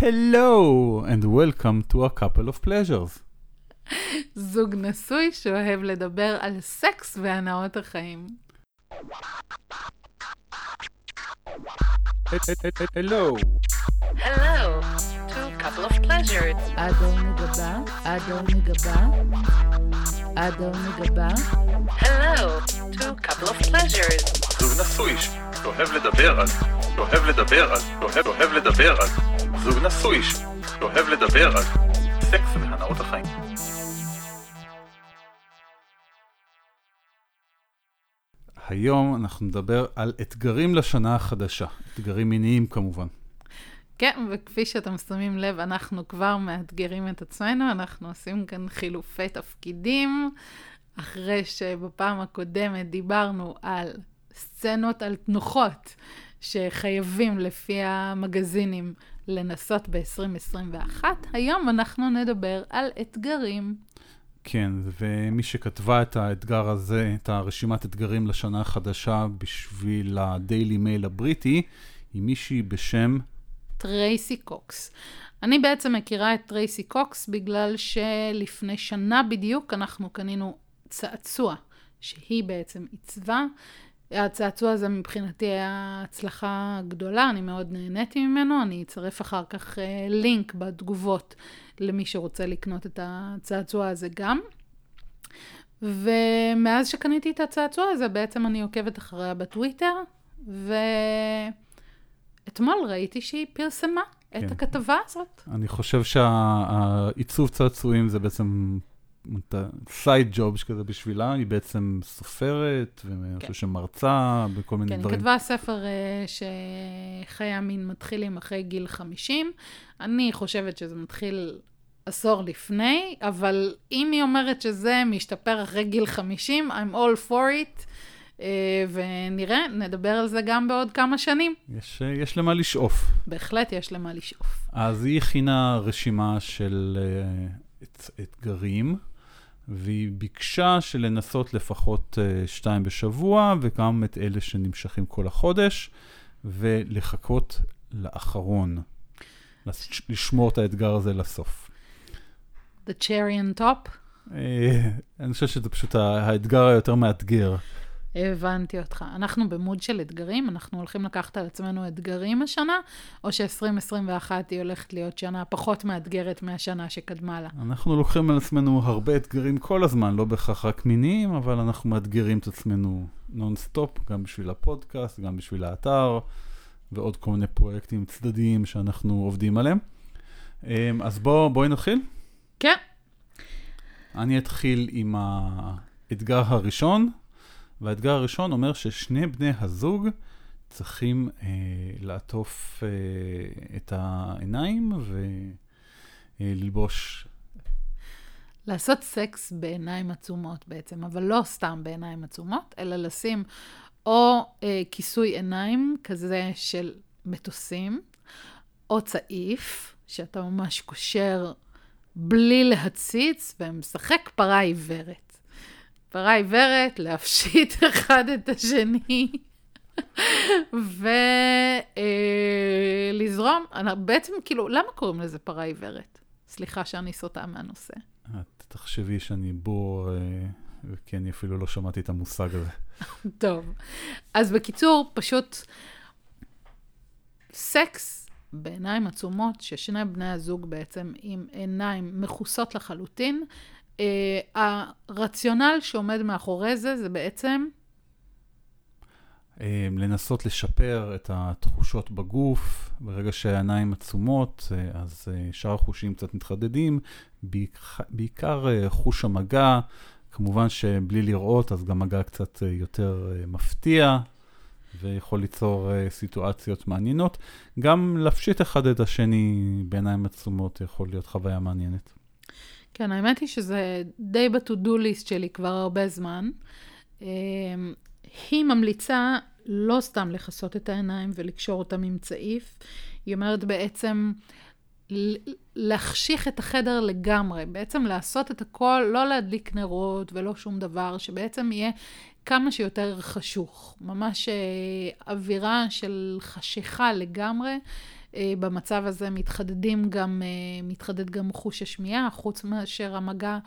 Hello and welcome to a couple of pleasures. זוג נשוי שאוהב לדבר על סקס והנאות החיים. Hello. Hello to a couple of pleasures. אדון מגבה, אדון מגבה, אדון מגבה, Hello to a couple of pleasures. זוג נשוי שאוהב לדבר על, שאוהב לדבר על, שאוהב לדבר על, זוג נשוי שאוהב לדבר על סקס והנאות החיים. היום אנחנו נדבר על אתגרים לשנה החדשה. אתגרים מיניים כמובן. כן, וכפי שאתם שמים לב, אנחנו כבר מאתגרים את עצמנו, אנחנו עושים כאן חילופי תפקידים, אחרי שבפעם הקודמת דיברנו על סצנות על תנוחות שחייבים לפי המגזינים לנסות ב-2021, היום אנחנו נדבר על אתגרים. כן, ומי שכתבה את האתגר הזה, את הרשימת אתגרים לשנה החדשה בשביל הדיילי מייל הבריטי, היא מישהי בשם... טרייסי קוקס. אני בעצם מכירה את טרייסי קוקס בגלל שלפני שנה בדיוק אנחנו קנינו צעצוע שהיא בעצם עיצבה. הצעצוע הזה מבחינתי היה הצלחה גדולה, אני מאוד נהניתי ממנו, אני אצרף אחר כך אה, לינק בתגובות למי שרוצה לקנות את הצעצוע הזה גם. ומאז שקניתי את הצעצוע הזה, בעצם אני עוקבת אחריה בטוויטר, ואתמול ראיתי שהיא פרסמה את כן. הכתבה הזאת. אני חושב שהעיצוב צעצועים זה בעצם סייד ג'וב כזה בשבילה, היא בעצם סופרת, ואני חושב שמרצה בכל מיני כן, היא דברים. כתבה ספר אה, שחיי המין מתחילים אחרי גיל 50. אני חושבת שזה מתחיל עשור לפני, אבל אם היא אומרת שזה משתפר אחרי גיל 50, I'm all for it, אה, ונראה, נדבר על זה גם בעוד כמה שנים. יש, יש למה לשאוף. בהחלט יש למה לשאוף. אז היא הכינה רשימה של את, אתגרים, והיא ביקשה שלנסות לפחות uh, שתיים בשבוע, וגם את אלה שנמשכים כל החודש, ולחכות לאחרון. לש- לשמור את האתגר הזה לסוף. The cherry on top, Uh, אני חושב שזה פשוט האתגר היותר מאתגר. הבנתי אותך. אנחנו במוד של אתגרים, אנחנו הולכים לקחת על עצמנו אתגרים השנה, או ש-2021 היא הולכת להיות שנה פחות מאתגרת מהשנה שקדמה לה. אנחנו לוקחים על עצמנו הרבה אתגרים כל הזמן, לא בהכרח רק מיניים, אבל אנחנו מאתגרים את עצמנו נונסטופ, גם בשביל הפודקאסט, גם בשביל האתר, ועוד כל מיני פרויקטים צדדיים שאנחנו עובדים עליהם. אממ, אז בוא, בואי נתחיל. כן, אני אתחיל עם האתגר הראשון, והאתגר הראשון אומר ששני בני הזוג צריכים אה, לעטוף אה, את העיניים וללבוש לעשות סקס בעיניים עצומות בעצם, אבל לא סתם בעיניים עצומות, אלא לשים או אה, כיסוי עיניים כזה של מטוסים, או צעיף, שאתה ממש קושר בלי להציץ, ומשחק פרה עיוורת. פרה עיוורת, להפשיט אחד את השני. ולזרום, בעצם כאילו, למה קוראים לזה פרה עיוורת? סליחה שאני סוטה מהנושא. את תחשבי שאני בור, אה, כי אני אפילו לא שמעתי את המושג הזה. טוב. אז בקיצור, פשוט סקס בעיניים עצומות, ששני בני הזוג בעצם עם עיניים מכוסות לחלוטין. אה, הרציונל שעומד מאחורי זה, זה בעצם, אה, לנסות לשפר את התחושות בגוף, ברגע שהעיניים עצומות, אה, אז שאר החושים קצת מתחדדים, בעיקר, חוש המגע, כמובן שבלי לראות, אז גם מגע קצת יותר מפתיע, ויכול ליצור אה, סיטואציות מעניינות. גם להפשיט אחד את השני בעיניים עצומות יכול להיות חוויה מעניינת. כן, האמת היא שזה די ב-to-do list שלי כבר הרבה זמן. אה, היא ממליצה לא סתם לכסות את העיניים ולקשור אותם עם צעיף, היא אומרת בעצם להחשיך את החדר לגמרי, בעצם לעשות את הכל, לא להדליק נרות ולא שום דבר, שבעצם יהיה כמה שיותר חשוך. ממש אה, אווירה של חשיכה לגמרי. אה, במצב הזה מתחדדים גם, אה, מתחדד גם חוש השמיעה, חוץ מאשר המגע,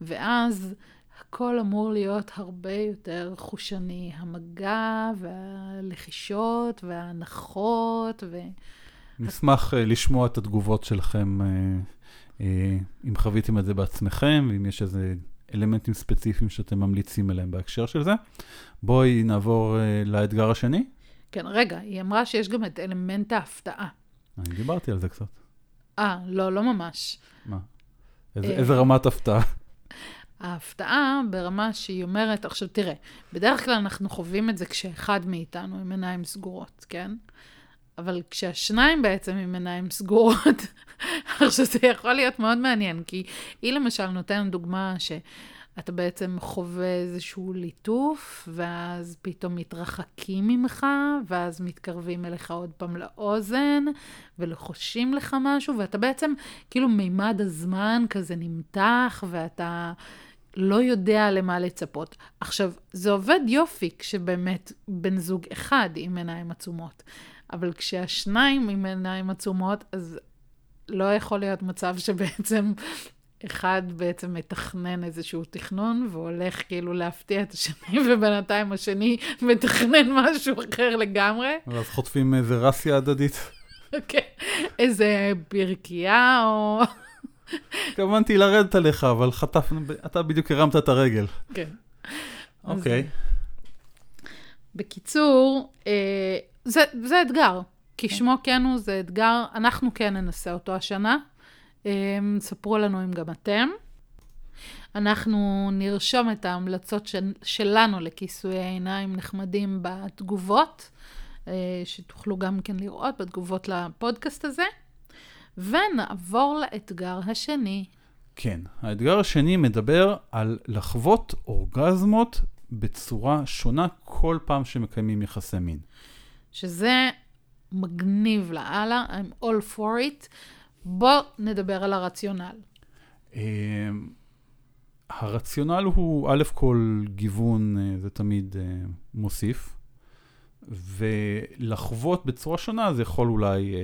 ואז הכל אמור להיות הרבה יותר חושני. המגע והלחישות וההנחות ו... נשמח אה, לשמוע את התגובות שלכם, אם חוויתם את זה בעצמכם, ואם יש איזה אלמנטים ספציפיים שאתם ממליצים עליהם בהקשר של זה. בואי נעבור לאתגר השני. כן, רגע, היא אמרה שיש גם את אלמנט ההפתעה. אני דיברתי על זה קצת. אה, לא, לא ממש. מה? איזה, אה. איזה רמת הפתעה? ההפתעה ברמה שהיא אומרת, עכשיו תראה, בדרך כלל אנחנו חווים את זה כשאחד מאיתנו עם עיניים סגורות, כן? אבל כשהשניים בעצם עם עיניים סגורות, עכשיו זה יכול להיות מאוד מעניין, כי היא למשל נותנת דוגמה שאתה בעצם חווה איזשהו ליטוף, ואז פתאום מתרחקים ממך, ואז מתקרבים אליך עוד פעם לאוזן, ולוחשים לך משהו, ואתה בעצם, כאילו מימד הזמן כזה נמתח, ואתה... לא יודע למה לצפות. עכשיו, זה עובד יופי כשבאמת בן זוג אחד עם עיניים עצומות, אבל כשהשניים עם עיניים עצומות, אז לא יכול להיות מצב שבעצם אחד בעצם מתכנן איזשהו תכנון והולך כאילו להפתיע את השני, ובינתיים השני מתכנן משהו אחר לגמרי. ואז חוטפים איזה רסיה הדדית. כן, איזה ברכייה או... התכוונתי לרדת עליך, אבל חטפנו, אתה בדיוק הרמת את הרגל. כן. אוקיי. בקיצור, אה, זה, זה אתגר. כשמו כן הוא, זה אתגר, אנחנו כן ננסה אותו השנה. אה, ספרו לנו אם גם אתם. אנחנו נרשום את ההמלצות של, שלנו לכיסויי עיניים נחמדים בתגובות, אה, שתוכלו גם כן לראות בתגובות לפודקאסט הזה. ונעבור לאתגר השני. כן, האתגר השני מדבר על לחוות אורגזמות בצורה שונה כל פעם שמקיימים יחסי מין. שזה מגניב לאללה, I'm all for it. בוא נדבר על הרציונל. אה, הרציונל הוא, א' כל גיוון אה, זה תמיד אה, מוסיף, ולחוות בצורה שונה זה יכול אולי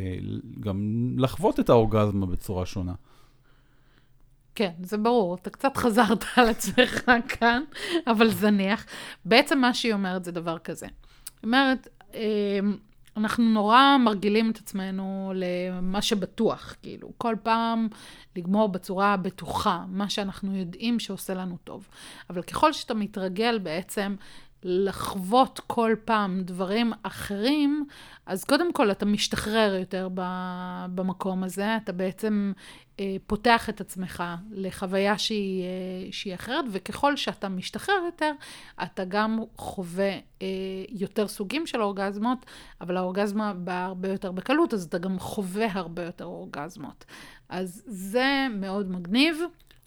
גם לחוות את האורגזמה בצורה שונה. כן, זה ברור, אתה קצת חזרת על עצמך כאן, אבל זניח. בעצם מה שהיא אומרת זה דבר כזה. היא אומרת, אנחנו נורא מרגילים את עצמנו למה שבטוח, כאילו, כל פעם לגמור בצורה בטוחה, מה שאנחנו יודעים שעושה לנו טוב. אבל ככל שאתה מתרגל בעצם לחוות כל פעם דברים אחרים, אז קודם כל אתה משתחרר יותר במקום הזה, אתה בעצם אה, פותח את עצמך לחוויה שהיא, אה, שהיא אחרת, וככל שאתה משתחרר יותר, אתה גם חווה אה, יותר סוגים של אורגזמות, אבל האורגזמה באה הרבה יותר בקלות, אז אתה גם חווה הרבה יותר אורגזמות. אז זה מאוד מגניב.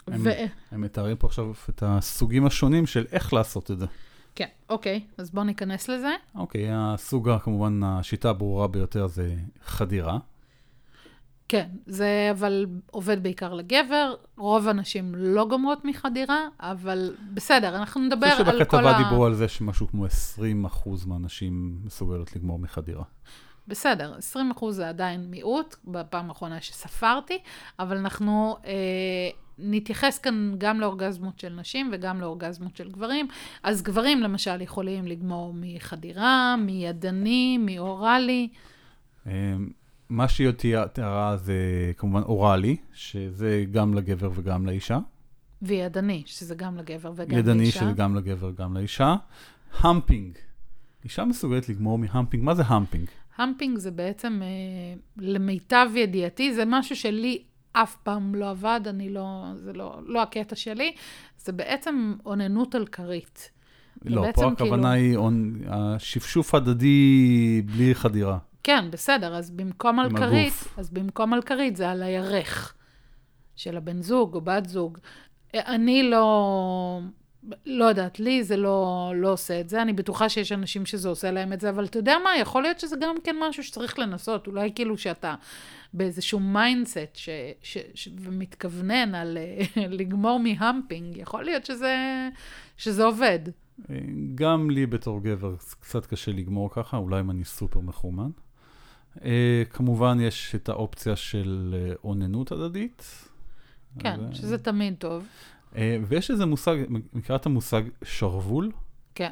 הם, ו... הם מתארים פה עכשיו את הסוגים השונים של איך לעשות את זה. כן, אוקיי, אז בואו ניכנס לזה. אוקיי, הסוג, כמובן, השיטה הברורה ביותר זה חדירה. כן, זה אבל עובד בעיקר לגבר, רוב הנשים לא גומרות מחדירה, אבל בסדר, אנחנו נדבר אני חושב על כל שבכתבה ה... דיברו על זה שמשהו כמו 20% מהנשים מסוגלות לגמור מחדירה. בסדר, 20% זה עדיין מיעוט, בפעם האחרונה שספרתי, אבל אנחנו אה, נתייחס כאן גם לאורגזמות של נשים וגם לאורגזמות של גברים. אז גברים למשל יכולים לגמור מחדירה, מידני, מאוראלי. אה, מה שהיא תיארה- זה כמובן אוראלי, שזה גם לגבר וגם לאישה. וידני, שזה גם לגבר וגם ידני, לאישה. שזה גם לגבר וגם לאישה. המפינג. אישה מסוגלת לגמור מהמפינג. מה זה המפינג? המפינג זה בעצם, אה, למיטב ידיעתי, זה משהו שלי אף פעם לא עבד, אני לא, זה לא, לא הקטע שלי, זה בעצם אוננות על כרית. לא, פה הכוונה כאילו- היא השפשוף הדדי בלי חדירה. כן, בסדר, אז במקום על כרית. אז במקום על כרית זה על הירך של הבן זוג או בת זוג. אני לא, לא יודעת, לי זה לא, לא עושה את זה, אני בטוחה שיש אנשים שזה עושה להם את זה, אבל אתה יודע מה, יכול להיות שזה גם כן משהו שצריך לנסות, אולי כאילו שאתה באיזשהו mindset ש, ש, ש, ומתכוונן על אה, לגמור מהמפינג, יכול להיות שזה, שזה עובד. גם לי בתור גבר קצת קשה לגמור ככה, אולי אם אני סופר מחומן. אה, כמובן, יש את האופציה של אה, אוננות הדדית. כן, אז, שזה תמיד טוב. אה, ויש איזה מושג, מכירה את המושג שרוול? כן.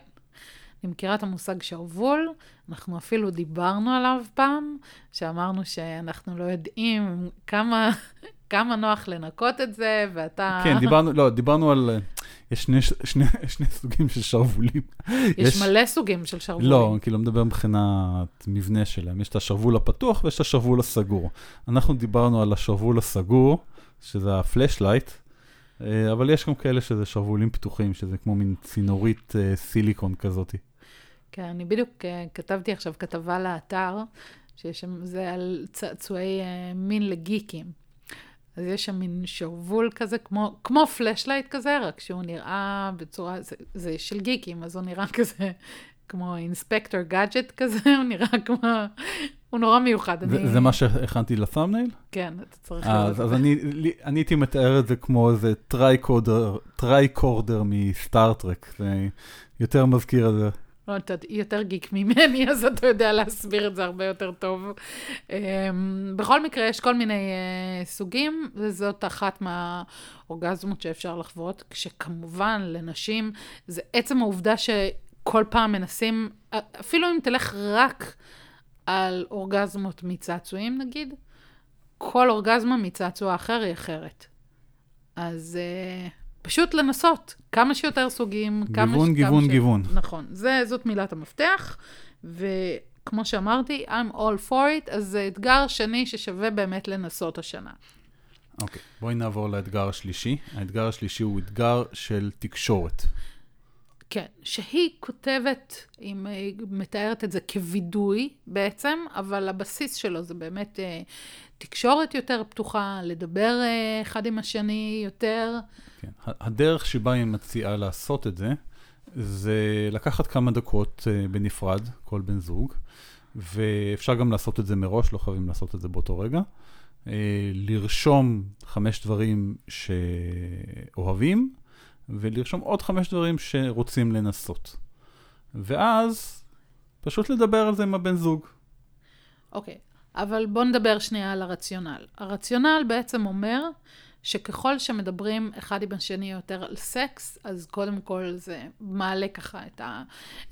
אני מכירה את המושג שרוול, אנחנו אפילו דיברנו עליו פעם, שאמרנו שאנחנו לא יודעים כמה, כמה נוח לנקות את זה, ואתה... כן, דיברנו, לא, דיברנו על... אה, יש שני, שני, שני סוגים של שרוולים. יש מלא סוגים של שרוולים. לא, כאילו, מדבר מבחינת מבנה שלהם. יש את השרוול הפתוח ויש את השרוול הסגור. אנחנו דיברנו על השרוול הסגור, שזה הפלאשלייט, אבל יש גם כאלה שזה שרוולים פתוחים, שזה כמו מין צינורית אה, סיליקון כזאת. כן, אני בדיוק אה, כתבתי עכשיו כתבה לאתר, שיש שם, זה על צעצועי אה, מין לגיקים. אז יש שם מין שרוול כזה, כמו, כמו פלאשלייט כזה, רק שהוא נראה בצורה, זה, זה של גיקים, אז הוא נראה כזה, כמו אינספקטור גאדג'ט כזה, הוא נראה כמו, הוא נורא מיוחד. זה, אני, זה מה שהכנתי ל thumbnail? כן, אתה צריך אז, אז אני, אני הייתי מתאר את זה כמו איזה tricorder, tricorder מסטאר טרק. זה יותר מזכיר את זה. לא, אתה יותר גיק ממני, אז אתה יודע להסביר את זה הרבה יותר טוב. Um, בכל מקרה, יש כל מיני uh, סוגים, וזאת אחת מהאורגזמות שאפשר לחוות, כשכמובן לנשים, זה עצם העובדה שכל פעם מנסים, אפילו אם תלך רק על אורגזמות מצעצועים נגיד, כל אורגזמה מצעצוע אחר היא אחרת. אז uh, פשוט לנסות, כמה שיותר סוגים. כמה גיוון, ש- גיוון, ש- גיוון. נכון, זה, זאת מילת המפתח, וכמו שאמרתי, I'm all for it, אז זה אתגר שני ששווה באמת לנסות השנה. אוקיי, בואי נעבור לאתגר השלישי. האתגר השלישי הוא אתגר של תקשורת. כן, שהיא כותבת, היא מתארת את זה כווידוי בעצם, אבל הבסיס שלו זה באמת אה, תקשורת יותר פתוחה, לדבר אה, אחד עם השני יותר. כן. הדרך שבה היא מציעה לעשות את זה, זה לקחת כמה דקות אה, בנפרד, כל בן זוג, ואפשר גם לעשות את זה מראש, לא חייבים לעשות את זה באותו רגע. אה, לרשום חמש דברים שאוהבים, ולרשום עוד חמש דברים שרוצים לנסות. ואז פשוט לדבר על זה עם הבן זוג. אוקיי, אבל בואו נדבר שנייה על הרציונל. הרציונל בעצם אומר שככל שמדברים אחד עם השני יותר על סקס, אז קודם כל זה מעלה ככה את, ה,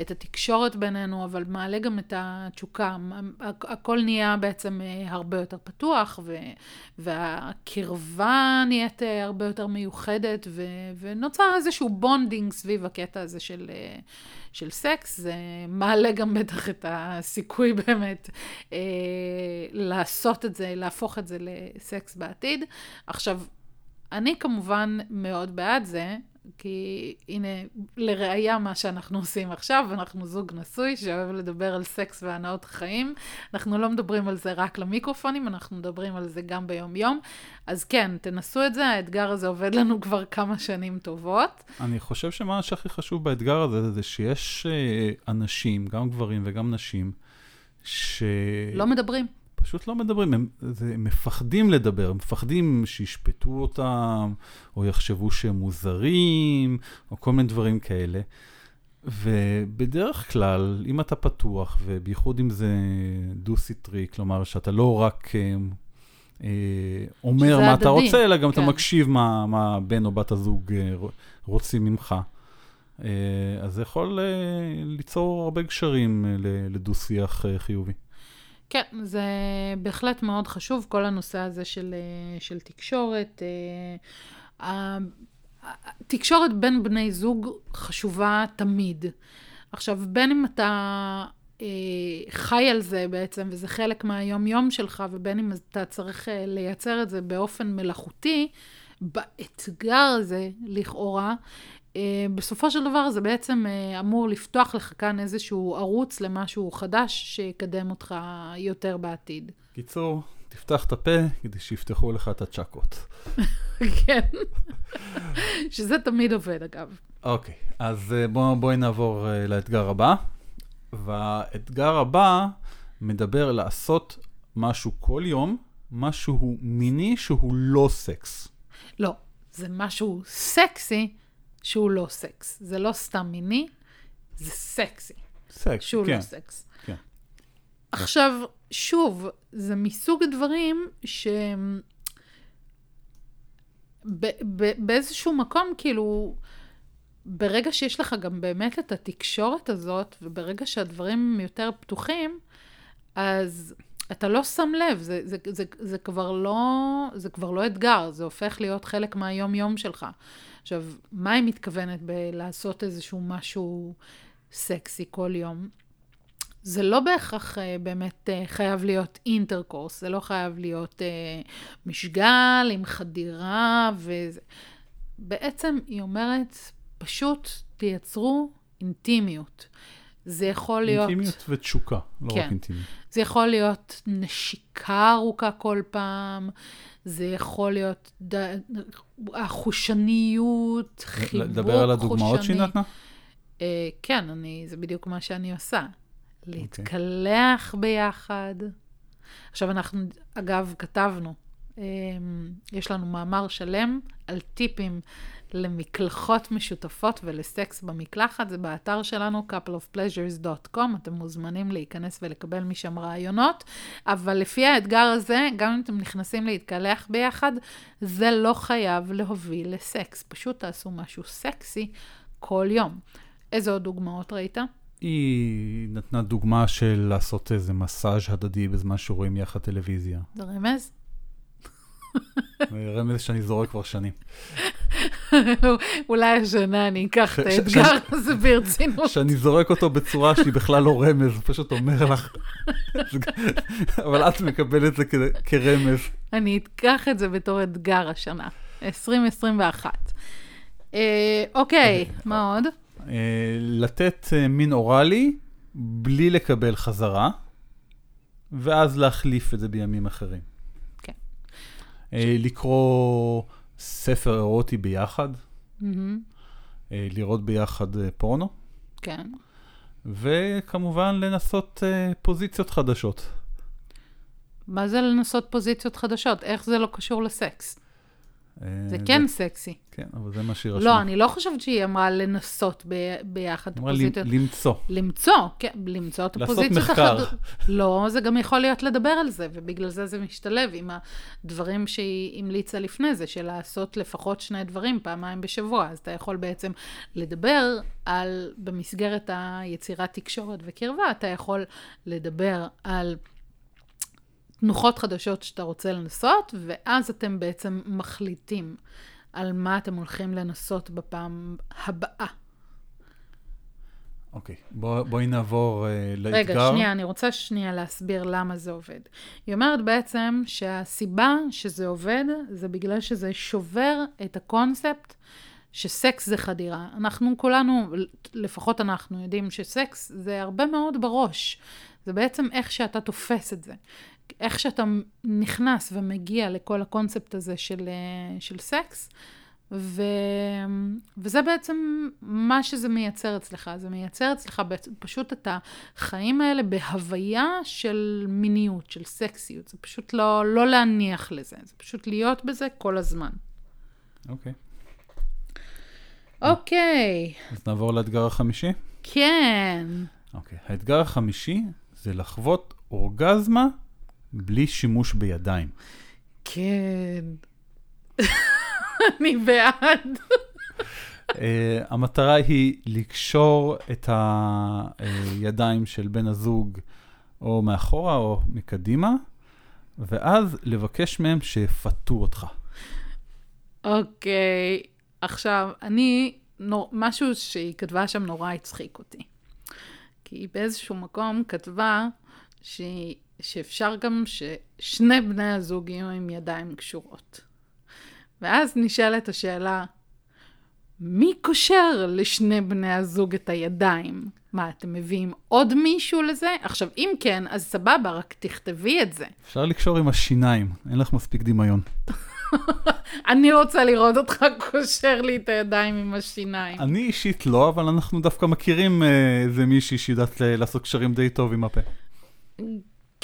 את התקשורת בינינו, אבל מעלה גם את התשוקה. הכ- הכל נהיה בעצם אה, הרבה יותר פתוח, ו, והקרבה נהיית אה, הרבה יותר מיוחדת, ו, ונוצר איזשהו bonding סביב הקטע הזה של, אה, של סקס. זה מעלה גם בטח את הסיכוי באמת אה, לעשות את זה, להפוך את זה לסקס בעתיד. עכשיו, אני כמובן מאוד בעד זה, כי הנה, לראיה מה שאנחנו עושים עכשיו, אנחנו זוג נשוי שאוהב לדבר על סקס והנאות חיים. אנחנו לא מדברים על זה רק למיקרופונים, אנחנו מדברים על זה גם ביום-יום. אז כן, תנסו את זה, האתגר הזה עובד לנו כבר כמה שנים טובות. אני חושב שמה שהכי חשוב באתגר הזה, זה שיש אה, אנשים, גם גברים וגם נשים, ש... לא מדברים. פשוט לא מדברים, הם, זה, הם מפחדים לדבר, הם מפחדים שישפטו אותם, או יחשבו שהם מוזרים, או כל מיני דברים כאלה. ובדרך כלל, אם אתה פתוח, ובייחוד אם זה דו-סטרי, כלומר שאתה לא רק אה, אה, אומר מה אתה הדדי, רוצה, אלא גם אתה כן. מקשיב מה, מה בן או בת הזוג אה, רוצים ממך. אה, אז זה יכול ליצור הרבה גשרים לדו-שיח חיובי. כן, זה בהחלט מאוד חשוב, כל הנושא הזה של, אה, של תקשורת. אה, תקשורת בין בני זוג חשובה תמיד. עכשיו, בין אם אתה אה, חי על זה בעצם, וזה חלק מהיום-יום שלך, ובין אם אתה צריך לייצר את זה באופן מלאכותי, באתגר הזה, לכאורה, בסופו של דבר זה בעצם אה, אמור לפתוח לך כאן איזשהו ערוץ למשהו חדש שיקדם אותך יותר בעתיד. קיצור, תפתח את הפה כדי שיפתחו לך את הצ'קות. כן. שזה תמיד עובד, אגב. אוקיי, אז אה, בוא, בואי נעבור אה, לאתגר הבא. והאתגר הבא מדבר לעשות משהו כל יום, משהו מיני שהוא לא סקס. לא, זה משהו סקסי שהוא לא סקס. זה לא סתם מיני, זה סקסי, סקס, שהוא כן. לא סקס. כן. עכשיו, שוב, זה מסוג הדברים ש... ב- ב- באיזשהו מקום, כאילו, ברגע שיש לך גם באמת את התקשורת הזאת, וברגע שהדברים יותר פתוחים, אז אתה לא שם לב, זה, זה, זה, זה, כבר לא, זה כבר לא אתגר, זה הופך להיות חלק מהיום-יום שלך. עכשיו, מה היא מתכוונת בלעשות איזשהו משהו סקסי כל יום? זה לא בהכרח uh, באמת uh, חייב להיות אינטרקורס, זה לא חייב להיות uh, משגל עם חדירה וזה. בעצם היא אומרת, פשוט תייצרו אינטימיות. זה יכול להיות... אינטימיות ותשוקה, לא כן. רק אינטימיות. זה יכול להיות נשיקה ארוכה כל פעם, זה יכול להיות ד... החושניות, חיבוק חושני. לדבר על הדוגמאות שהיא נתנה? אה, כן, אני, זה בדיוק מה שאני עושה. להתקלח ביחד. עכשיו, אנחנו, אגב, כתבנו, אה, יש לנו מאמר שלם על טיפים למקלחות משותפות ולסקס במקלחת, זה באתר שלנו, coupleofpleasures.com, אתם מוזמנים להיכנס ולקבל משם רעיונות, אבל לפי האתגר הזה, גם אם אתם נכנסים להתקלח ביחד, זה לא חייב להוביל לסקס, פשוט תעשו משהו סקסי כל יום. איזה עוד דוגמאות ראית? היא נתנה דוגמה של לעשות איזה מסאז' הדדי בזמן שרואים יחד טלוויזיה. זה רמז? רמז שאני זורק כבר שנים. אולי השנה אני אקח את האתגר הזה ברצינות. שאני זורק אותו בצורה שהיא בכלל לא רמז, פשוט אומר לך, אבל את מקבלת את זה כרמז. אני אקח את זה בתור אתגר השנה, 2021. אה, אוקיי, מה עוד? אה, לתת אה, מין אוראלי בלי לקבל חזרה, ואז להחליף את זה בימים אחרים. כן. לקרוא ספר אירוטי ביחד, לראות ביחד פורנו. כן. וכמובן לנסות פוזיציות חדשות. מה זה לנסות פוזיציות חדשות? איך זה לא קשור לסקס? זה כן סקסי. כן, אבל זה מה שהיא רשמה. לא, אני לא חושבת שהיא אמרה לנסות ב- ביחד את הפוזיציות. היא אמרה למצוא. למצוא, כן, למצוא את הפוזיציות. לעשות מחקר. החד... לא, זה גם יכול להיות לדבר על זה, ובגלל זה זה משתלב עם הדברים שהיא המליצה לפני זה, של לעשות לפחות שני דברים פעמיים בשבוע. אז אתה יכול בעצם לדבר על, במסגרת היצירת תקשורת וקרבה, אתה יכול לדבר על... תנוחות חדשות שאתה רוצה לנסות, ואז אתם בעצם מחליטים על מה אתם הולכים לנסות בפעם הבאה. אוקיי, okay. בוא, בואי נעבור uh, לאתגר. רגע, שנייה, אני רוצה שנייה להסביר למה זה עובד. היא אומרת בעצם שהסיבה שזה עובד, זה בגלל שזה שובר את הקונספט שסקס זה חדירה. אנחנו כולנו, לפחות אנחנו יודעים שסקס זה הרבה מאוד בראש. זה בעצם איך שאתה תופס את זה. איך שאתה נכנס ומגיע לכל הקונספט הזה של, של סקס, ו, וזה בעצם מה שזה מייצר אצלך. זה מייצר אצלך פשוט את החיים האלה בהוויה של מיניות, של סקסיות. זה פשוט לא, לא להניח לזה, זה פשוט להיות בזה כל הזמן. אוקיי. Okay. אוקיי. Okay. אז נעבור לאתגר החמישי? כן. אוקיי. Okay. האתגר החמישי זה לחוות אורגזמה בלי שימוש בידיים. כן. אני בעד. uh, המטרה היא לקשור את הידיים של בן הזוג או מאחורה או מקדימה, ואז לבקש מהם שיפתו אותך. אוקיי, okay. עכשיו, אני, נור, משהו שהיא כתבה שם נורא הצחיק אותי. כי היא באיזשהו מקום כתבה שהיא... שאפשר גם ששני בני הזוג יהיו עם ידיים קשורות. ואז נשאלת השאלה, מי קושר לשני בני הזוג את הידיים? מה, אתם מביאים עוד מישהו לזה? עכשיו, אם כן, אז סבבה, רק תכתבי את זה. אפשר לקשור עם השיניים, אין לך מספיק דמיון. אני רוצה לראות אותך קושר לי את הידיים עם השיניים. אני אישית לא, אבל אנחנו דווקא מכירים איזה מישהי שיודעת לעשות קשרים די טוב עם הפה.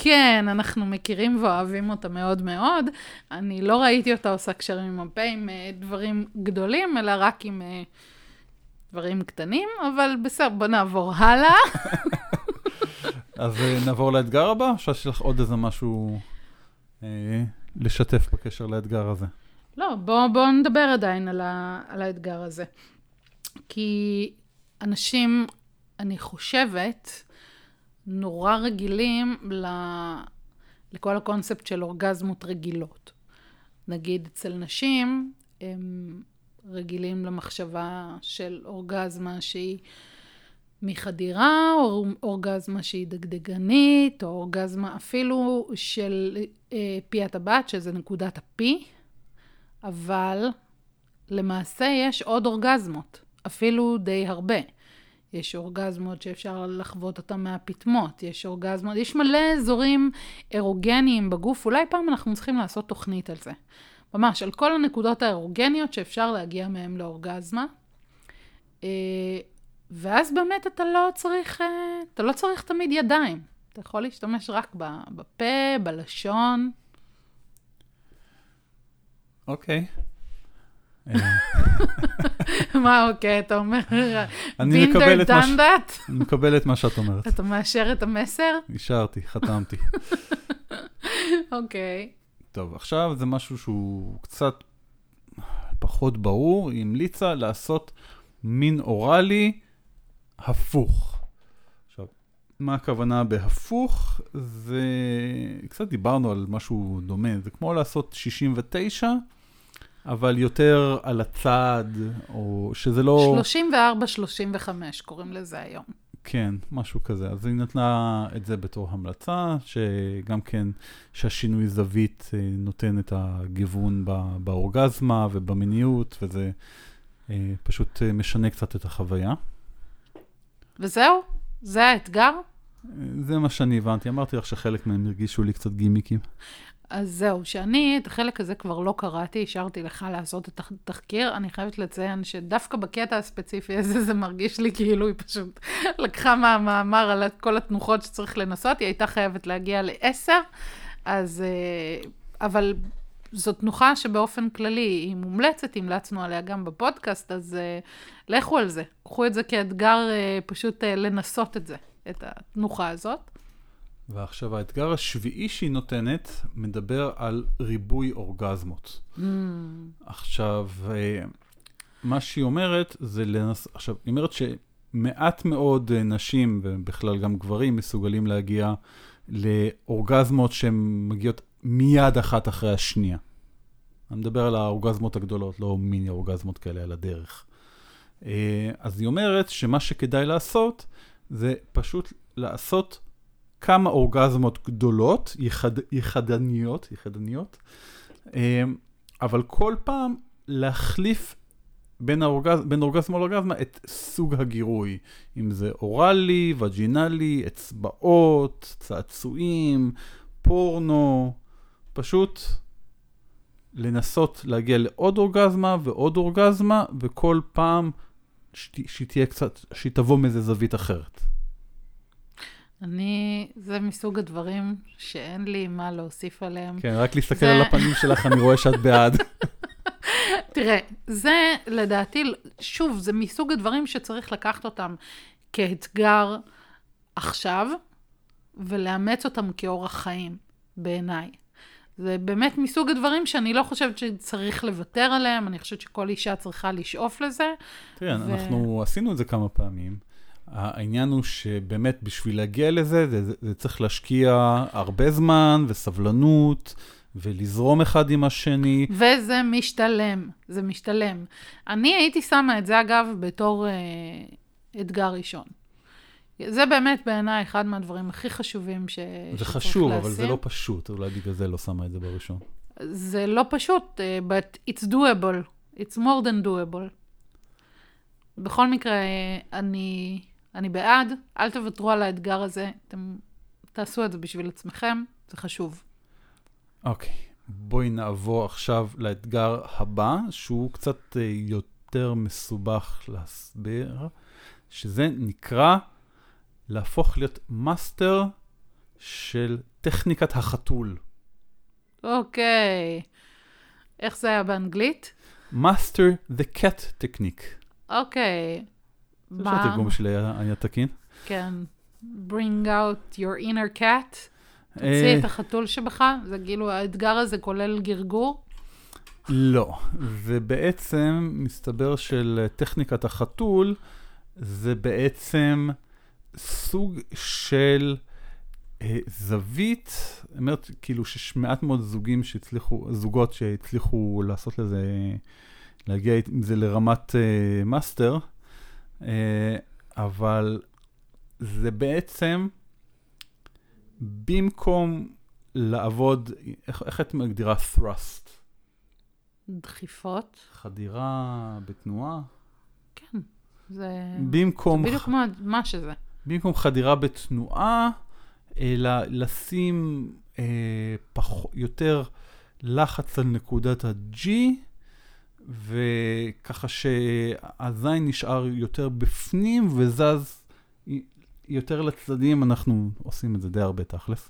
כן, אנחנו מכירים ואוהבים אותה מאוד מאוד. אני לא ראיתי אותה עושה קשרים עם הפה עם דברים גדולים, אלא רק עם דברים קטנים, אבל בסדר, בוא נעבור הלאה. אז אה, נעבור לאתגר הבא, או שיש לך עוד איזה משהו אה, לשתף בקשר לאתגר הזה? לא, בואו בוא נדבר עדיין על, ה, על האתגר הזה. כי אנשים, אני חושבת, נורא רגילים ל, לכל הקונספט של אורגזמות רגילות. נגיד, אצל נשים, הם רגילים למחשבה של אורגזמה שהיא מחדירה, או אורגזמה שהיא דגדגנית, או אורגזמה אפילו של אה, פי הטבעת, שזה נקודת הפי, אבל למעשה יש עוד אורגזמות, אפילו די הרבה. יש אורגזמות שאפשר לחוות אותן מהפטמות, יש אורגזמות, יש מלא אזורים אירוגניים בגוף, אולי פעם אנחנו צריכים לעשות תוכנית על זה. ממש, על כל הנקודות האירוגניות שאפשר להגיע מהן לאורגזמה. אה, ואז באמת אתה לא צריך, אה, אתה לא צריך תמיד ידיים. אתה יכול להשתמש רק בפה, בלשון. אוקיי. מה אוקיי, אתה אומר, אני מקבל את מה ש- done that? אני מקבל את מה שאת אומרת. אתה מאשר את המסר? אישרתי, חתמתי. אוקיי. טוב, עכשיו זה משהו שהוא קצת פחות ברור. היא המליצה לעשות מין אוראלי הפוך. עכשיו, מה הכוונה בהפוך? זה... קצת דיברנו על משהו דומה. זה כמו לעשות 69, אבל יותר על הצד, או שזה לא... 34-35 קוראים לזה היום. כן, משהו כזה. אז היא נתנה את זה בתור המלצה, שגם כן, שהשינוי זווית אה, נותן את הגיוון באורגזמה ובמיניות, וזה אה, פשוט אה, משנה קצת את החוויה. וזהו? זה האתגר? זה מה שאני הבנתי. אמרתי לך שחלק מהם הרגישו לי קצת גימיקים. אז זהו, שאני את החלק הזה כבר לא קראתי, השארתי לך לעשות את התחקיר. אני חייבת לציין שדווקא בקטע הספציפי הזה, זה מרגיש לי כאילו היא פשוט לקחה מהמאמר על כל התנוחות שצריך לנסות, היא הייתה חייבת להגיע לעשר, אז... אה, אבל זו תנוחה שבאופן כללי היא מומלצת, המלצנו עליה גם בפודקאסט, אז uh, לכו על זה. קחו את זה כאתגר uh, פשוט לנסות את זה, את התנוחה הזאת. ועכשיו האתגר השביעי שהיא נותנת מדבר על ריבוי אורגזמות. Mm, עכשיו, אה, מה שהיא אומרת זה לנס... עכשיו, היא אומרת שמעט מאוד אה, נשים, ובכלל גם גברים, מסוגלים להגיע לאורגזמות שהן מגיעות מיד אחת אחרי השנייה. אני מדבר על האורגזמות הגדולות, לא מיני אורגזמות כאלה על הדרך. אה, אז היא אומרת שמה שכדאי לעשות, זה פשוט לעשות כמה אורגזמות גדולות, יחד, יחדניות, יחדניות, אה, אבל כל פעם להחליף בין, האורגז, בין אורגזמה לאורגזמה את סוג הגירוי, אם זה אוראלי, וג'ינלי, אצבעות, צעצועים, פורנו, פשוט לנסות להגיע לעוד אורגזמה ועוד אורגזמה, וכל פעם שת, שהיא תהיה קצת, שהיא תבוא מאיזה זווית אחרת. אני, זה מסוג הדברים שאין לי מה להוסיף עליהם. כן, רק להסתכל זה- על הפנים שלך, אני רואה שאת בעד. תראה, זה לדעתי, שוב, זה מסוג הדברים שצריך לקחת אותם כאתגר עכשיו, ולאמץ אותם כאורח חיים, בעיניי. זה באמת מסוג הדברים שאני לא חושבת שצריך לוותר עליהם, אני חושבת שכל אישה צריכה לשאוף לזה. תראה, ו- אנחנו עשינו את זה כמה פעמים. העניין הוא שבאמת בשביל להגיע לזה, זה, זה, זה צריך להשקיע הרבה זמן וסבלנות, ולזרום אחד עם השני. וזה משתלם, זה משתלם. אני הייתי שמה את זה, אגב, בתור אה, אתגר ראשון. זה באמת בעיניי אחד מהדברים הכי חשובים ש... זה חשוב, אבל זה. לא פשוט, אולי בגלל זה לא שמה את זה בראשון. זה לא פשוט, אה, but it's doable. It's more than doable. בכל מקרה, אה, אני, אני בעד, אל תוותרו על האתגר הזה, אתם תעשו את זה בשביל עצמכם, זה חשוב. אוקיי, בואי נעבור עכשיו לאתגר הבא, שהוא קצת אה, יותר מסובך להסביר, שזה נקרא להפוך להיות master של טכניקת החתול. אוקיי. איך זה היה באנגלית? Master the cat technique. אוקיי. זה שהתרגום שלי היה תקין. כן. bring out your inner cat, תוציא אה, את החתול שבך, זה כאילו, האתגר הזה כולל גרגור. לא, ובעצם מסתבר של טכניקת החתול, זה בעצם סוג של אה, זווית, זאת אומרת, כאילו שיש מעט מאוד זוגים שהצליחו, זוגות שהצליחו לעשות לזה, להגיע עם זה לרמת אה, master, אבל זה בעצם, במקום לעבוד, איך, איך את מגדירה thrust? דחיפות. חדירה בתנועה? כן, זה במקום, בדיוק כמו מה שזה. במקום חדירה בתנועה, אלא לשים אה, פח, יותר לחץ על נקודת ה-G, וככה שהזין נשאר יותר בפנים וזז יותר לצדדים, אנחנו עושים את זה די הרבה תכלס.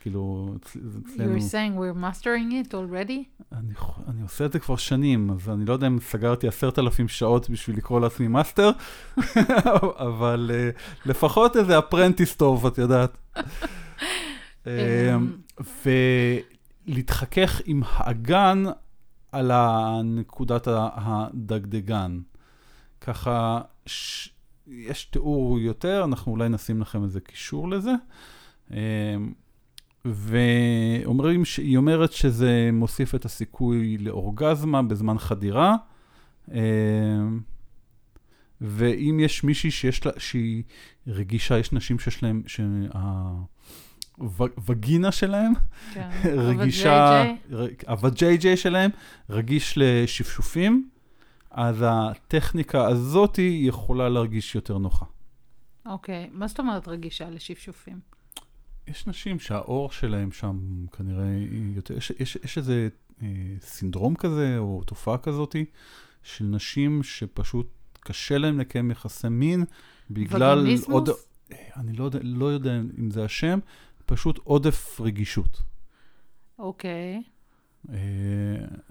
כאילו, אצלנו... You're saying we're mastering it already? אני, אני עושה את זה כבר שנים, אז אני לא יודע אם סגרתי עשרת אלפים שעות בשביל לקרוא לעצמי master, אבל אה, לפחות איזה apprentice טוב, את יודעת. אממ, ולהתחכך עם האגן על נקודת ה- הדגדגן. ככה, ש... יש תיאור יותר, אנחנו אולי נשים לכם איזה קישור לזה. Um, ואומרים, ש- היא אומרת שזה מוסיף את הסיכוי לאורגזמה בזמן חדירה. אה, ואם יש מישהי שיש לה, שהיא רגישה, יש נשים שיש להם, שהווגינה שלהם כן. רגישה, הווג'יי שלהם רגיש לשפשופים, אז הטכניקה הזאתי יכולה להרגיש יותר נוחה. אוקיי, מה זאת אומרת רגישה לשפשופים? יש נשים שהאור שלהם שם כנראה יותר, יש, יש, יש איזה אה, סינדרום כזה או תופעה כזאתי של נשים שפשוט קשה להם לקיים יחסי מין בגלל וגניזמוס? עוד, אה, אני לא יודע, לא יודע אם זה השם, פשוט עודף רגישות. אוקיי. אה,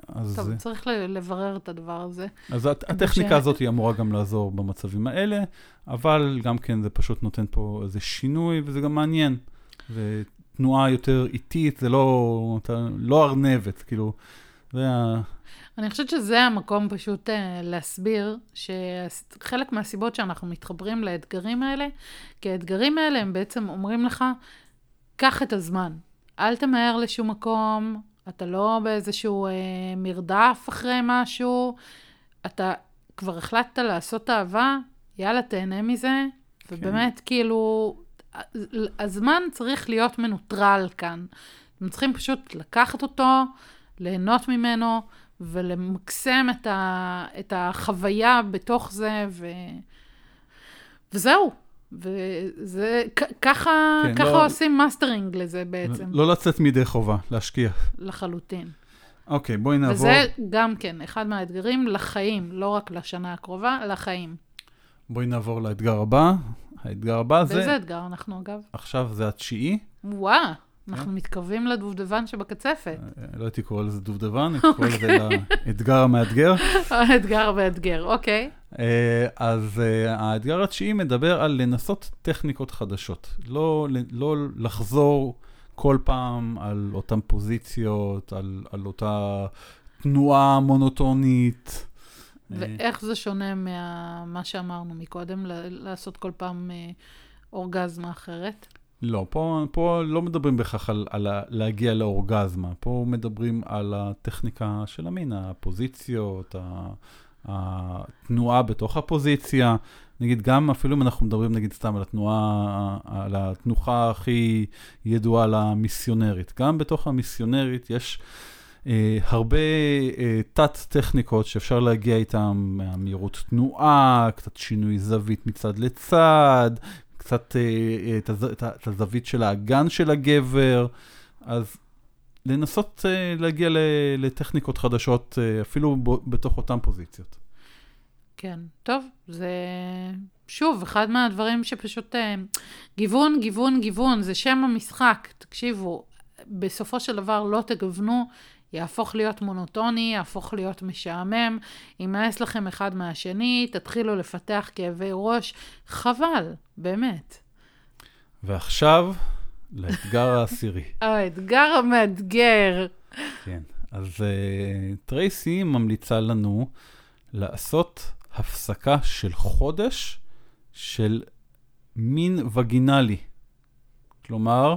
אז, טוב, צריך לברר את הדבר הזה. אז הט- הטכניקה הזאת היא אמורה גם לעזור במצבים האלה, אבל גם כן זה פשוט נותן פה איזה שינוי וזה גם מעניין. ותנועה יותר איטית, זה לא, אתה, לא ארנבת, כאילו, זה ה... אני חושבת שזה המקום פשוט uh, להסביר שחלק מהסיבות שאנחנו מתחברים לאתגרים האלה, כי האתגרים האלה הם בעצם אומרים לך, קח את הזמן, אל תמהר לשום מקום, אתה לא באיזשהו uh, מרדף אחרי משהו, אתה כבר החלטת לעשות אהבה, יאללה, תהנה מזה, ובאמת, כאילו, הזמן צריך להיות מנוטרל כאן. אתם צריכים פשוט לקחת אותו, ליהנות ממנו, ולמקסם את, ה, את החוויה בתוך זה, ו... וזהו. וזה, ככה, כן, ככה לא- עושים מאסטרינג לזה בעצם, לא לצאת מידי חובה, להשקיע. לחלוטין. אוקיי, בואי נעבור. וזה גם כן אחד מהאתגרים לחיים, לא רק לשנה הקרובה, לחיים. בואי נעבור לאתגר הבא. האתגר הבא זה, באיזה אתגר אנחנו אגב? עכשיו זה התשיעי. וואה, אנחנו כן. מתקרבים לדובדבן שבקצפת. אה, לא הייתי קורא לזה דובדבן, הייתי קורא לזה האתגר המאתגר. האתגר והאתגר, אוקיי. אה, אז אה, האתגר התשיעי מדבר על לנסות טכניקות חדשות. לא, לא לחזור כל פעם על אותן פוזיציות, על, על אותה תנועה מונוטונית. אה, ואיך זה שונה ממה שאמרנו מקודם, לעשות כל פעם אה, אורגזמה אחרת? לא, פה, פה לא מדברים בהכרח על, על להגיע לאורגזמה, פה מדברים על הטכניקה של המין, הפוזיציות, התנועה בתוך הפוזיציה. נגיד, גם אפילו אם אנחנו מדברים, נגיד, סתם על התנועה, על התנוחה הכי ידועה למיסיונרית. גם בתוך המיסיונרית יש אה, הרבה אה, תת-טכניקות שאפשר להגיע איתן, מהמהירות תנועה, קצת שינוי זווית מצד לצד, קצת אה, אה, את, הזווית של האגן של הגבר, אז לנסות אה, להגיע לטכניקות חדשות, אפילו בתוך אותן פוזיציות. כן, טוב, זה שוב, אחד מהדברים שפשוט... גיוון, גיוון, גיוון, זה שם המשחק. תקשיבו, בסופו של דבר לא תגוונו, יהפוך להיות מונוטוני, יהפוך להיות משעמם, יימאס לכם אחד מהשני, תתחילו לפתח כאבי ראש. חבל, באמת. ועכשיו, לאתגר העשירי. האתגר המאתגר. כן, אז uh, טרייסי ממליצה לנו לעשות הפסקה של חודש של מין וגינלי. כלומר,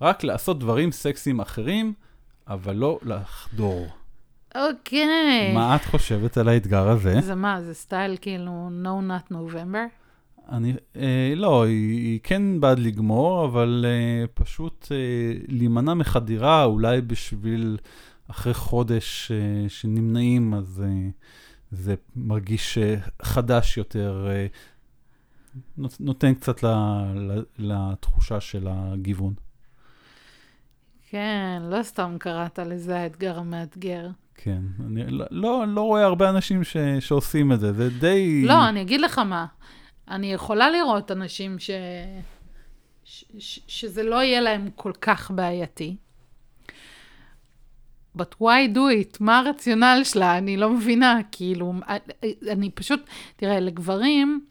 רק לעשות דברים סקסיים אחרים, אבל לא לחדור. אוקיי. מה את חושבת על האתגר הזה? זה מה, זה סטייל כאילו No Not November? אני, אה, לא, היא, היא כן בעד לגמור, אבל אה, פשוט אה, להימנע מחדירה, אולי בשביל אחרי חודש אה, שנמנעים, אז אה, זה מרגיש אה, חדש יותר, אה, נות- נותן קצת ל, ל, לתחושה של הגיוון. כן, לא סתם קראת לזה האתגר המאתגר. כן, אני לא, לא, לא רואה הרבה אנשים ש, שעושים את זה, זה די... לא, אני אגיד לך מה. אני יכולה לראות אנשים ש... ש... ש... שזה לא יהיה להם כל כך בעייתי. But why do it? מה הרציונל שלה? אני לא מבינה. כאילו, אני פשוט, תראה, לגברים,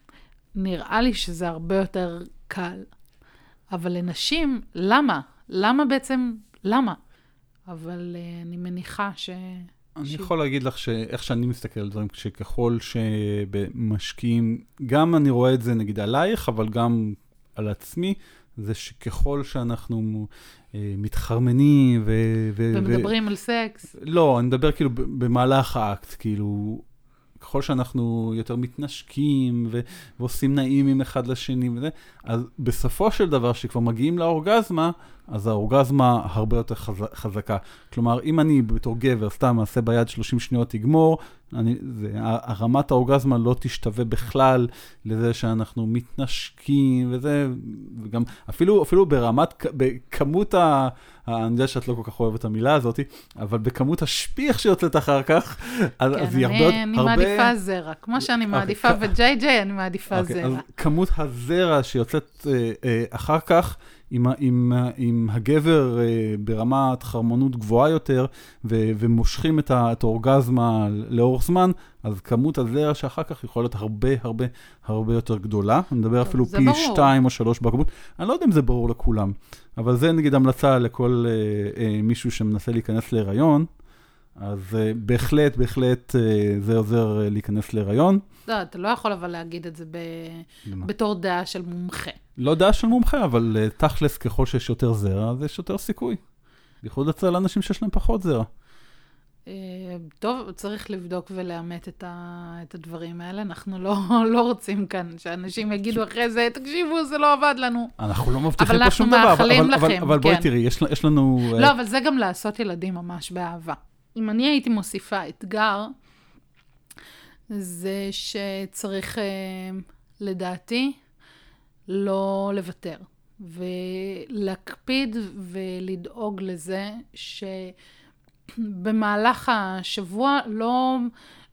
נראה לי שזה הרבה יותר קל. אבל לנשים, למה? למה בעצם, למה? אבל uh, אני מניחה ש... אני ש- יכול להגיד לך שאיך שאני מסתכל על דברים, שככל שמשקיעים, גם אני רואה את זה נגיד עלייך, אבל גם על עצמי, זה שככל שאנחנו אה, מתחרמנים ו... ו- ומדברים על סקס. לא, אני מדבר כאילו במהלך האקט, כאילו, ככל שאנחנו יותר מתנשקים ו- ועושים נעים אחד לשני וזה, אז בסופו של דבר, כשכבר מגיעים לאורגזמה, אז האורגזמה הרבה יותר חז- חזקה. כלומר, אם אני בתור גבר סתם אעשה ביד 30 שניות תגמור, אני, זה, הרמת האורגזמה לא תשתווה בכלל לזה שאנחנו מתנשקים וזה, וגם אפילו, אפילו ברמת, בכמות ה... אני יודע שאת לא כל כך אוהבת את המילה הזאת, אבל בכמות השפיך שיוצאת אחר כך, אז, כן, אז היא הרבה... אני, אני הרבה... מעדיפה זרע. כמו שאני מעדיפה אוקיי. וג'יי ג'יי, אני מעדיפה אוקיי, אז זרע. כמות הזרע שיוצאת אה, אה, אחר כך, עם, עם, עם הגבר אה, ברמת חרמונות גבוהה יותר, ו, ומושכים את, ה, את האורגזמה לאורך זמן, אז כמות הזרע שאחר כך יכולה להיות הרבה הרבה הרבה יותר גדולה. אני מדבר אפילו פי ברור. שתיים או שלוש בכמות. אני לא יודע אם זה ברור לכולם, אבל זה נגיד המלצה לכל אה, אה, מישהו שמנסה להיכנס להיריון. אז אה, בהחלט, בהחלט אה, זה עוזר אה, להיכנס להיריון. לא, אתה לא יכול אבל להגיד את זה ב... בתור דעה של מומחה. לא דעה של מומחה, אבל uh, תכלס, ככל שיש יותר זרע, אז יש יותר סיכוי. בייחוד אצל אנשים שיש להם פחות זרע. אה, טוב, צריך לבדוק ולאמת את, ה... את הדברים האלה. אנחנו לא, לא רוצים כאן שאנשים יגידו אחרי זה, תקשיבו, זה לא עבד לנו. אנחנו לא מבטיחים אבל פה שום אנחנו דבר, אבל, מאחלים אבל, אבל, לכם, אבל בואי כן. תראי, יש, יש לנו... לא, אבל זה גם לעשות ילדים ממש באהבה. אם אני הייתי מוסיפה אתגר, זה שצריך, אה, לדעתי, לא לוותר. ולהקפיד ולדאוג לזה שבמהלך השבוע לא,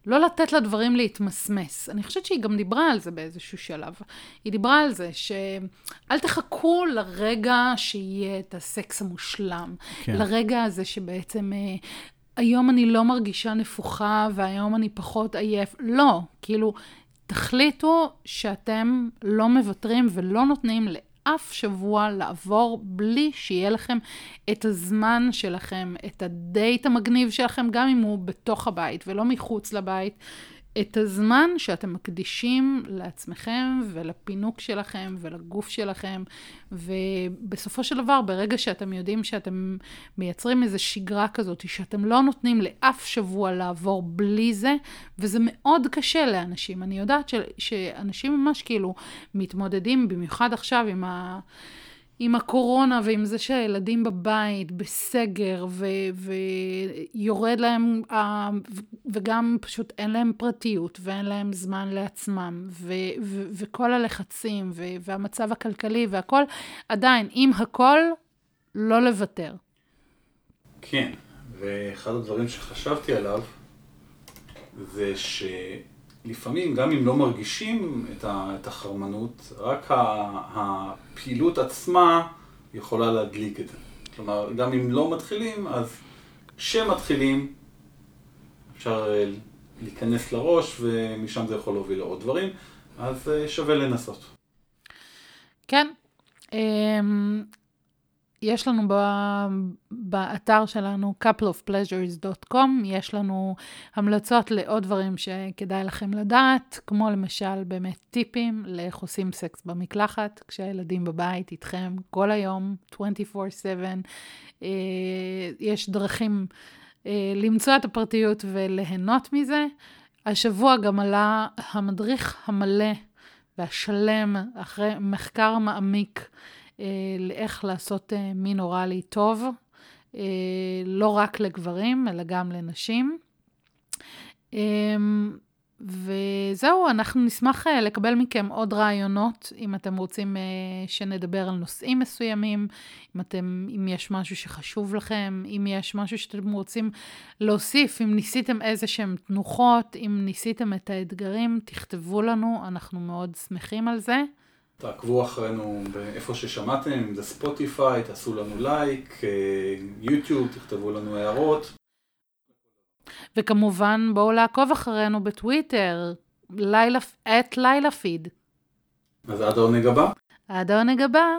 לא לתת לדברים להתמסמס. אני חושבת שהיא גם דיברה על זה באיזשהו שלב. היא דיברה על זה שאל תחכו לרגע שיהיה את הסקס המושלם. כן. לרגע הזה שבעצם... היום אני לא מרגישה נפוחה והיום אני פחות עייף. לא, כאילו, תחליטו שאתם לא מוותרים ולא נותנים לאף שבוע לעבור בלי שיהיה לכם את הזמן שלכם, את הדייט המגניב שלכם, גם אם הוא בתוך הבית ולא מחוץ לבית. את הזמן שאתם מקדישים לעצמכם ולפינוק שלכם ולגוף שלכם, ובסופו של דבר, ברגע שאתם יודעים שאתם מייצרים איזו שגרה כזאת, שאתם לא נותנים לאף שבוע לעבור בלי זה, וזה מאוד קשה לאנשים. אני יודעת ש, שאנשים ממש כאילו מתמודדים, במיוחד עכשיו עם ה... עם הקורונה ועם זה שהילדים בבית, בסגר, ו- ויורד להם, וגם פשוט אין להם פרטיות ואין להם זמן לעצמם, ו- ו- וכל הלחצים ו- והמצב הכלכלי והכל, עדיין, עם הכל, לא לוותר. כן, ואחד הדברים שחשבתי עליו, זה שלפעמים, גם אם לא מרגישים את, החרמנות, רק הפעילות עצמה יכולה להדליק את זה. כלומר, גם אם לא מתחילים, אז כשמתחילים, אפשר אה, להיכנס לראש, ומשם זה יכול להוביל לעוד דברים, אז אה, שווה לנסות. כן, אמ, יש לנו ב, באתר שלנו coupleofpleasures.com, יש לנו המלצות לעוד דברים שכדאי לכם לדעת, כמו למשל באמת טיפים לאיך עושים סקס במקלחת, כשהילדים בבית איתכם כל היום, 24/7. אה, יש דרכים אה, למצוא את הפרטיות וליהנות מזה. השבוע גם עלה המדריך המלא והשלם, אחרי מחקר מעמיק, לאיך לעשות אה, מין אוראלי טוב, אה, לא רק לגברים, אלא גם לנשים. אה, וזהו, אנחנו נשמח אה, לקבל מכם עוד רעיונות, אם אתם רוצים אה, שנדבר על נושאים מסוימים, אם, אתם, אם יש משהו שחשוב לכם, אם יש משהו שאתם רוצים להוסיף, אם ניסיתם איזה שהם תנוחות, אם ניסיתם את האתגרים, תכתבו לנו, אנחנו מאוד שמחים על זה. תעקבו אחרינו באיפה ששמעתם, אם זה ספוטיפיי, תעשו לנו לייק, אה, יוטיוב, תכתבו לנו הערות. וכמובן, בואו לעקוב אחרינו בטוויטר, לילה, את לילה פיד. אז עד העונג הבא. עד העונג הבא.